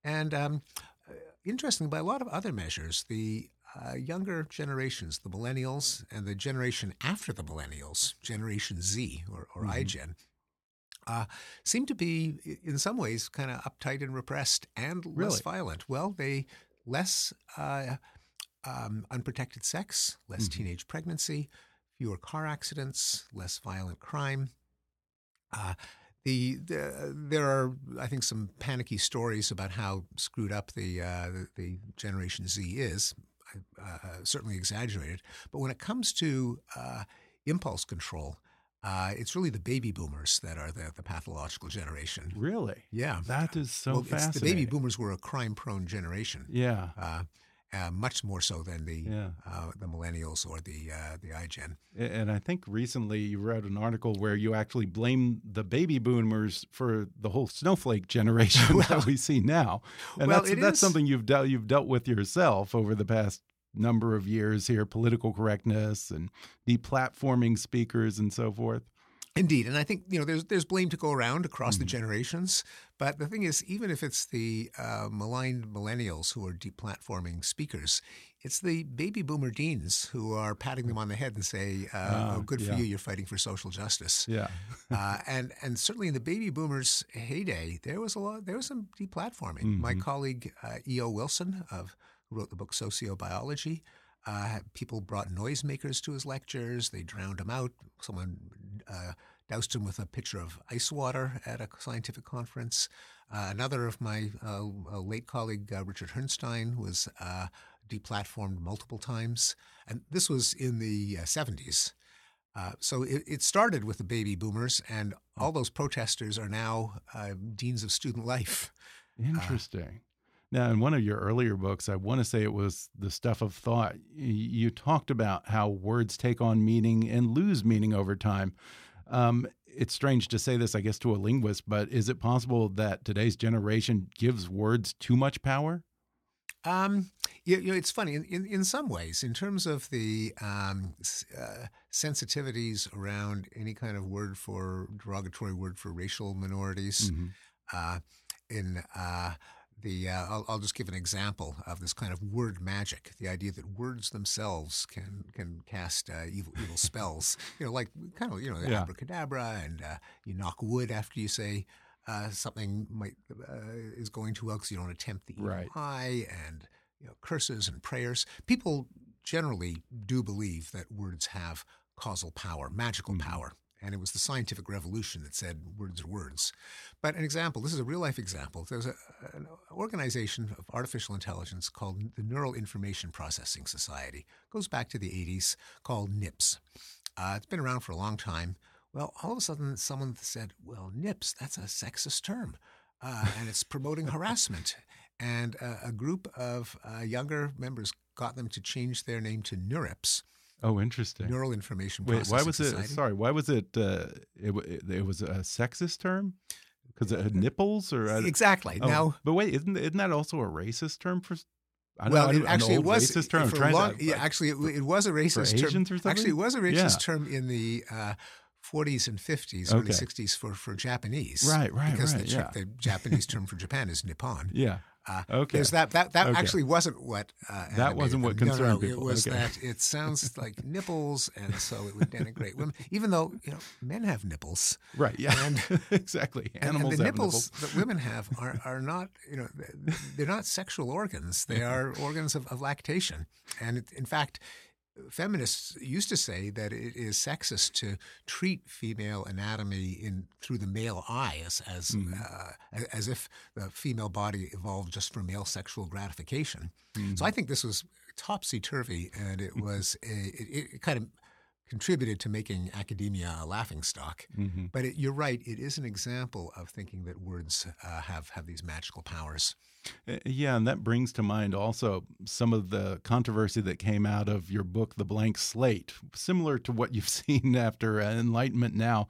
And um, uh, interestingly, by a lot of other measures, the uh, younger generations, the millennials and the generation after the millennials, Generation Z or, or iGen, uh, seem to be, in some ways, kind of uptight and repressed and less violent. Well, they less uh, um, unprotected sex, less teenage pregnancy, fewer car accidents, less violent crime. Uh, the, the there are I think some panicky stories about how screwed up the uh, the, the Generation Z is, uh, certainly exaggerated. But when it comes to uh, impulse control, uh, it's really the baby boomers that are the, the pathological generation. Really? Yeah, That is so well, fascinating. the baby boomers were a crime-prone generation. Yeah. Uh, uh, much more so than the Yeah. uh, the millennials or the uh, the iGen. And I think recently you wrote an article where you actually blame the baby boomers for the whole snowflake generation that we see now. And well, that's that's is- something you've dealt you've dealt with yourself over the past number of years here, political correctness and deplatforming speakers and so forth. Indeed, and I think you know there's there's blame to go around across Mm-hmm. the generations. But the thing is, even if it's the uh, maligned millennials who are deplatforming speakers, it's the baby boomer deans who are patting them on the head and say, uh, Ah, "Oh, good for you! You're fighting for social justice." Yeah. uh, and and certainly in the baby boomers' heyday, there was a lot. There was some deplatforming. My Mm-hmm. colleague uh, E.O. Wilson, of who wrote the book Sociobiology, uh, people brought noisemakers to his lectures. They drowned him out. Someone uh, doused him with a pitcher of ice water at a scientific conference. Uh, another of my uh, uh, late colleague, uh, Richard Herrnstein, was uh, deplatformed multiple times. And this was in the uh, 70s. Uh, so it, it started with the baby boomers, and all those protesters are now uh, deans of student life. Interesting. Now, in one of your earlier books, I want to say it was The Stuff of Thought, you talked about how words take on meaning and lose meaning over time. Um, it's strange to say this, I guess, to a linguist, but is it possible that today's generation gives words too much power? Um, you, you know, it's funny in, in, in some ways, in terms of the um, uh, sensitivities around any kind of word for derogatory word for racial minorities. Uh, in uh, the, uh, I'll, I'll just give an example of this kind of word magic. The idea that words themselves can can cast uh, evil evil spells. You know, like kind of you know Yeah. abracadabra, and uh, you knock wood after you say. Uh, something might uh, is going too well because you don't attempt the evil Right. eye and you know curses and prayers. People generally do believe that words have causal power, magical power. And it was the scientific revolution that said words are words. But an example, this is a real life example. There's a, an organization of artificial intelligence called the Neural Information Processing Society. It goes back to the 80s, called NIPS. Uh, it's been around for a long time. Well, all of a sudden, someone said, well, NIPS, that's a sexist term. Uh, and it's promoting harassment. And uh, a group of uh, younger members got them to change their name to NeurIPS, Oh, interesting. Neural Information Wait, Processing why was it? Sorry, why was it? Uh, it, it, it was a sexist term because it had nipples, or Exactly. Oh, Now, but wait, isn't isn't that also a racist term for? I don't well, know, it, actually, it was racist term. For long, to, yeah, actually, it, it was a racist term. Asians or something? Actually, it was a racist Yeah. term in the uh, 40s and 50s, early 60s for, for Japanese. Right, right, Because right, the, yeah. the Japanese term for Japan is Nippon. yeah. Uh, Okay. That. That that Okay. actually wasn't what. Uh, That wasn't what them. No, concerned no, people. It was Okay. that it sounds like nipples, and so it would denigrate women, even though you know men have nipples. Right. Yeah. And- exactly. And, and Animals the have nipples, that women have are, are not, you know, they're not sexual organs. They are organs of, of lactation. And it, in fact, feminists used to say that it is sexist to treat female anatomy in through the male eye as as, uh, as if the female body evolved just for male sexual gratification. So I think this was topsy turvy, and it was a, it, it kind of contributed to making academia a laughing stock. Mm-hmm. But it, you're right; it is an example of thinking that words uh, have have these magical powers. Uh, Yeah, and that brings to mind also some of the controversy that came out of your book, The Blank Slate, similar to what you've seen after uh, Enlightenment Now.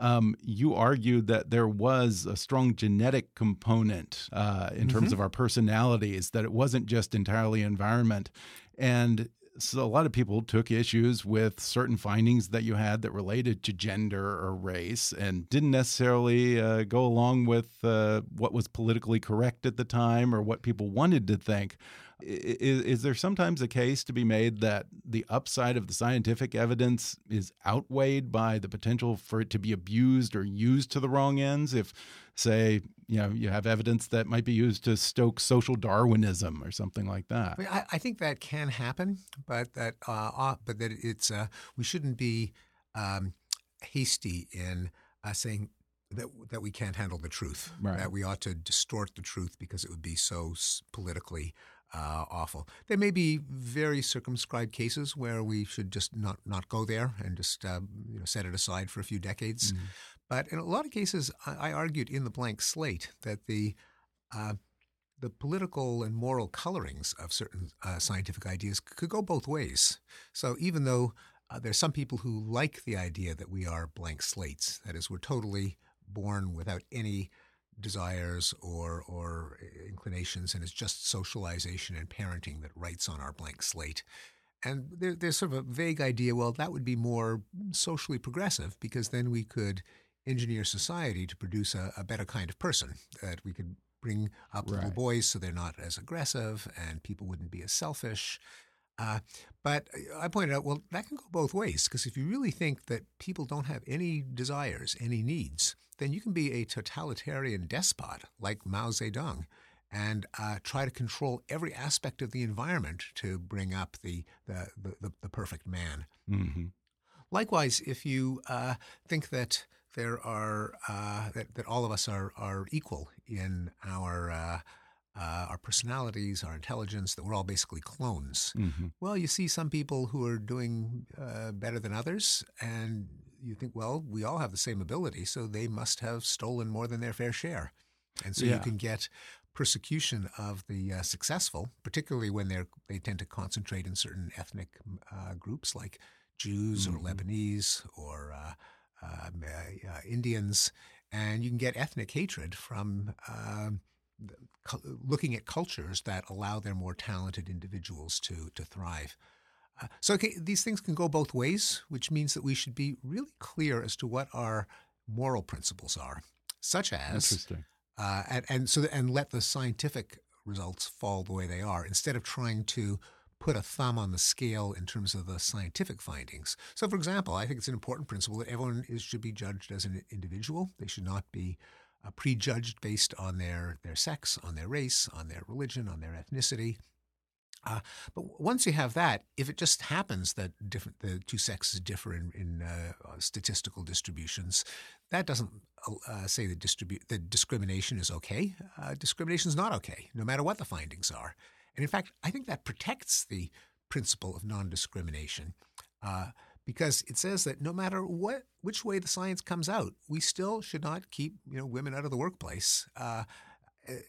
Um, you argued that there was a strong genetic component uh, in terms of our personalities, that it wasn't just entirely environment. And so a lot of people took issues with certain findings that you had that related to gender or race and didn't necessarily uh, go along with uh, what was politically correct at the time or what people wanted to think. Is, is there sometimes a case to be made that the upside of the scientific evidence is outweighed by the potential for it to be abused or used to the wrong ends? If, say, you know, you have evidence that might be used to stoke social Darwinism or something like that. I, mean, I, I think that can happen, but that uh, uh, but that it's uh, we shouldn't be um, hasty in uh, saying that that we can't handle the truth. Right. That we ought to distort the truth because it would be so politically uh, awful. There may be very circumscribed cases where we should just not not go there and just uh, you know set it aside for a few decades. But in a lot of cases, I, I argued in the blank slate that the uh, the political and moral colorings of certain uh, scientific ideas could go both ways. So even though uh, there's some people who like the idea that we are blank slates, that is, we're totally born without any desires or or inclinations, and it's just socialization and parenting that writes on our blank slate. and there, there's sort of a vague idea. Well, that would be more socially progressive because then we could engineer society to produce a, a better kind of person. That we could bring up little boys so they're not as aggressive and people wouldn't be as selfish. Uh, but I pointed out, well, that can go both ways because if you really think that people don't have any desires, any needs, then you can be a totalitarian despot like Mao Zedong and uh, try to control every aspect of the environment to bring up the, the, the, the, the perfect man. hmm Likewise, if you uh, think that there are uh, that, that all of us are are equal in our uh, uh, our personalities, our intelligence, that we're all basically clones. hmm Well, you see some people who are doing uh, better than others, and you think, well, we all have the same ability, so they must have stolen more than their fair share, and so Yeah. you can get persecution of the uh, successful, particularly when they're they tend to concentrate in certain ethnic uh, groups like Jews or Mhm. Lebanese or uh, um, uh, uh, Indians, and you can get ethnic hatred from. Um, looking at cultures that allow their more talented individuals to to thrive. Uh, so okay, these things can go both ways, which means that we should be really clear as to what our moral principles are, such as Interesting. uh, and, and so and let the scientific results fall the way they are instead of trying to put a thumb on the scale in terms of the scientific findings. So, for example, I think it's an important principle that everyone is should be judged as an individual. They should not be uh, prejudged based on their their sex, on their race, on their religion, on their ethnicity. Uh, but once you have that, if it just happens that different the two sexes differ in, in uh, statistical distributions, that doesn't uh, say that distribu- that discrimination is okay. Uh, discrimination is not okay, no matter what the findings are. And in fact, I think that protects the principle of non-discrimination uh, because it says that no matter what which way the science comes out, we still should not keep you know women out of the workplace.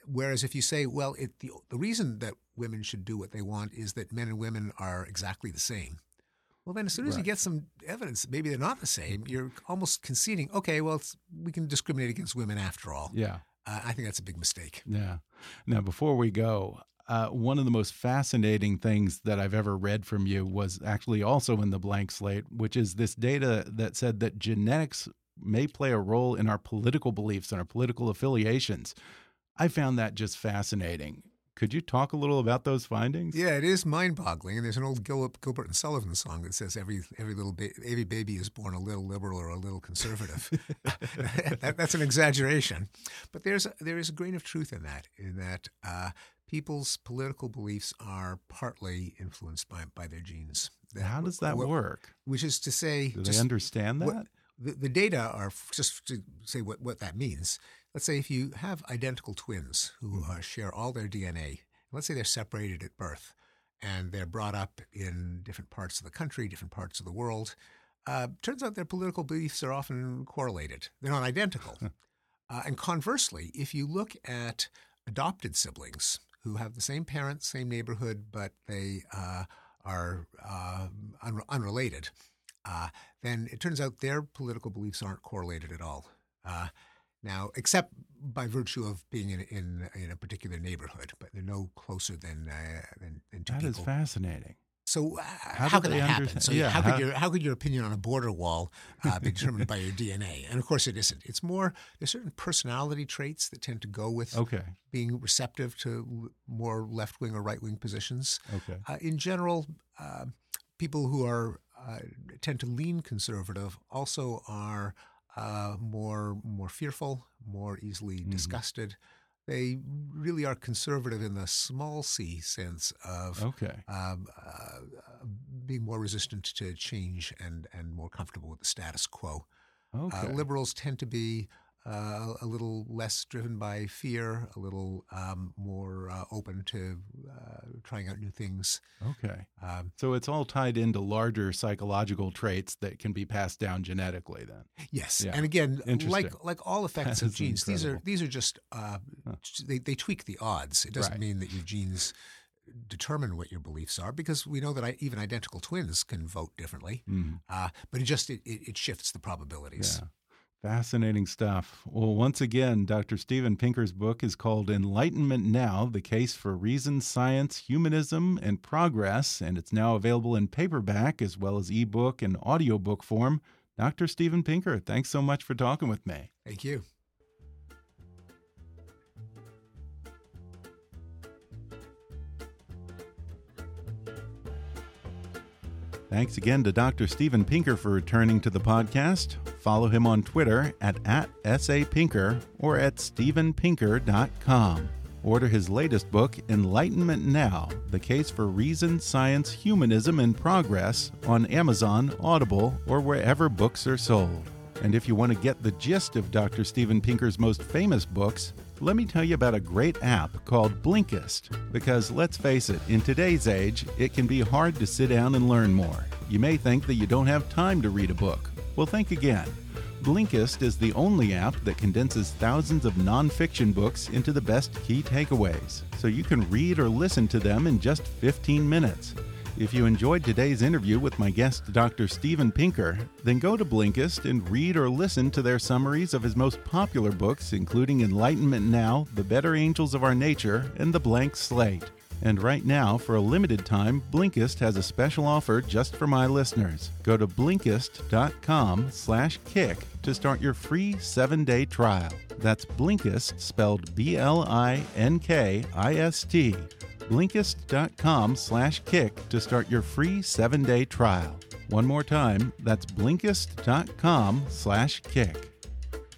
Whereas if you say, well, it, the the reason that women should do what they want is that men and women are exactly the same. Well, then as soon as you get some evidence that maybe they're not the same, you're almost conceding, okay, well, it's, we can discriminate against women after all. Yeah. Uh, I think that's a big mistake. Yeah. Now, before we go, uh, one of the most fascinating things that I've ever read from you was actually also in the blank slate, which is this data that said that genetics may play a role in our political beliefs and our political affiliations. I found that just fascinating. Could you talk a little about those findings? Yeah, it is mind-boggling. And there's an old Gilbert, Gilbert and Sullivan song that says every every little ba- every baby is born a little liberal or a little conservative. that, that's an exaggeration, but there's a, there is a grain of truth in that. In that uh, people's political beliefs are partly influenced by by their genes. That- How does that wh- work? Which is to say, Do just- they understand that? what- the, the data are just to say what, what that means. Let's say if you have identical twins who uh, share all their DNA, let's say they're separated at birth and they're brought up in different parts of the country, different parts of the world. Uh, turns out their political beliefs are often correlated. They're not identical. uh, and conversely, if you look at adopted siblings who have the same parents, same neighborhood, but they uh, are uh, un- unrelated, uh, then it turns out their political beliefs aren't correlated at all. Now, except by virtue of being in, in in a particular neighborhood, but they're no closer than uh, than, than two That is people. fascinating. So uh, How how, they that happen? understand- So yeah, how how- could your how could your opinion on a border wall uh, be determined by your DNA? And of course, it isn't. It's more there's certain personality traits that tend to go with Okay. being receptive to more left wing or right wing positions. Okay. Uh, in general, uh, people who are uh, tend to lean conservative also are uh, more more fearful, more easily Mhm. disgusted. They really are conservative in the small c sense of Okay. um, uh, being more resistant to change and, and more comfortable with the status quo. Okay. Uh, liberals tend to be uh, a little less driven by fear, a little um, more uh, open to uh, trying out new things. okay. Um, So it's all tied into larger psychological traits that can be passed down genetically then. yes, Yeah. and again, like like all effects of genes, these are these are just uh, Huh. they they tweak the odds. It doesn't Right. mean that your genes determine what your beliefs are because we know that I, even identical twins can vote differently. Mhm. Uh, but it just it, it, it shifts the probabilities. Yeah. Fascinating stuff. Well, once again, Dr. Steven Pinker's book is called Enlightenment Now The Case for Reason, Science, Humanism, and Progress, and it's now available in paperback as well as ebook and audiobook form. Dr. Steven Pinker, thanks so much for talking with me. Thank you. Thanks again to Dr. Steven Pinker for returning to the podcast. Follow him on Twitter at, at sapinker or at stevenpinker.com. Order his latest book, Enlightenment Now The Case for Reason, Science, Humanism, and Progress, on Amazon, Audible, or wherever books are sold. And if you want to get the gist of Dr. Steven Pinker's most famous books, let me tell you about a great app called Blinkist. Because let's face it, in today's age, it can be hard to sit down and learn more. You may think that you don't have time to read a book. Well, think again. Blinkist is the only app that condenses thousands of nonfiction books into the best key takeaways, so you can read or listen to them in just 15 minutes. If you enjoyed today's interview with my guest, Dr. Steven Pinker, then go to Blinkist and read or listen to their summaries of his most popular books, including Enlightenment Now, The Better Angels of Our Nature, and The Blank Slate. And right now, for a limited time, Blinkist has a special offer just for my listeners. Go to Blinkist.com slash kick to start your free seven-day trial. That's Blinkist, spelled B-L-I-N-K-I-S-T Blinkist.com slash kick to start your free seven-day trial. One more time, that's Blinkist.com slash kick.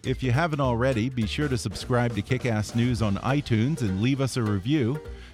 If you haven't already, be sure to subscribe to Kickass News on iTunes and leave us a review.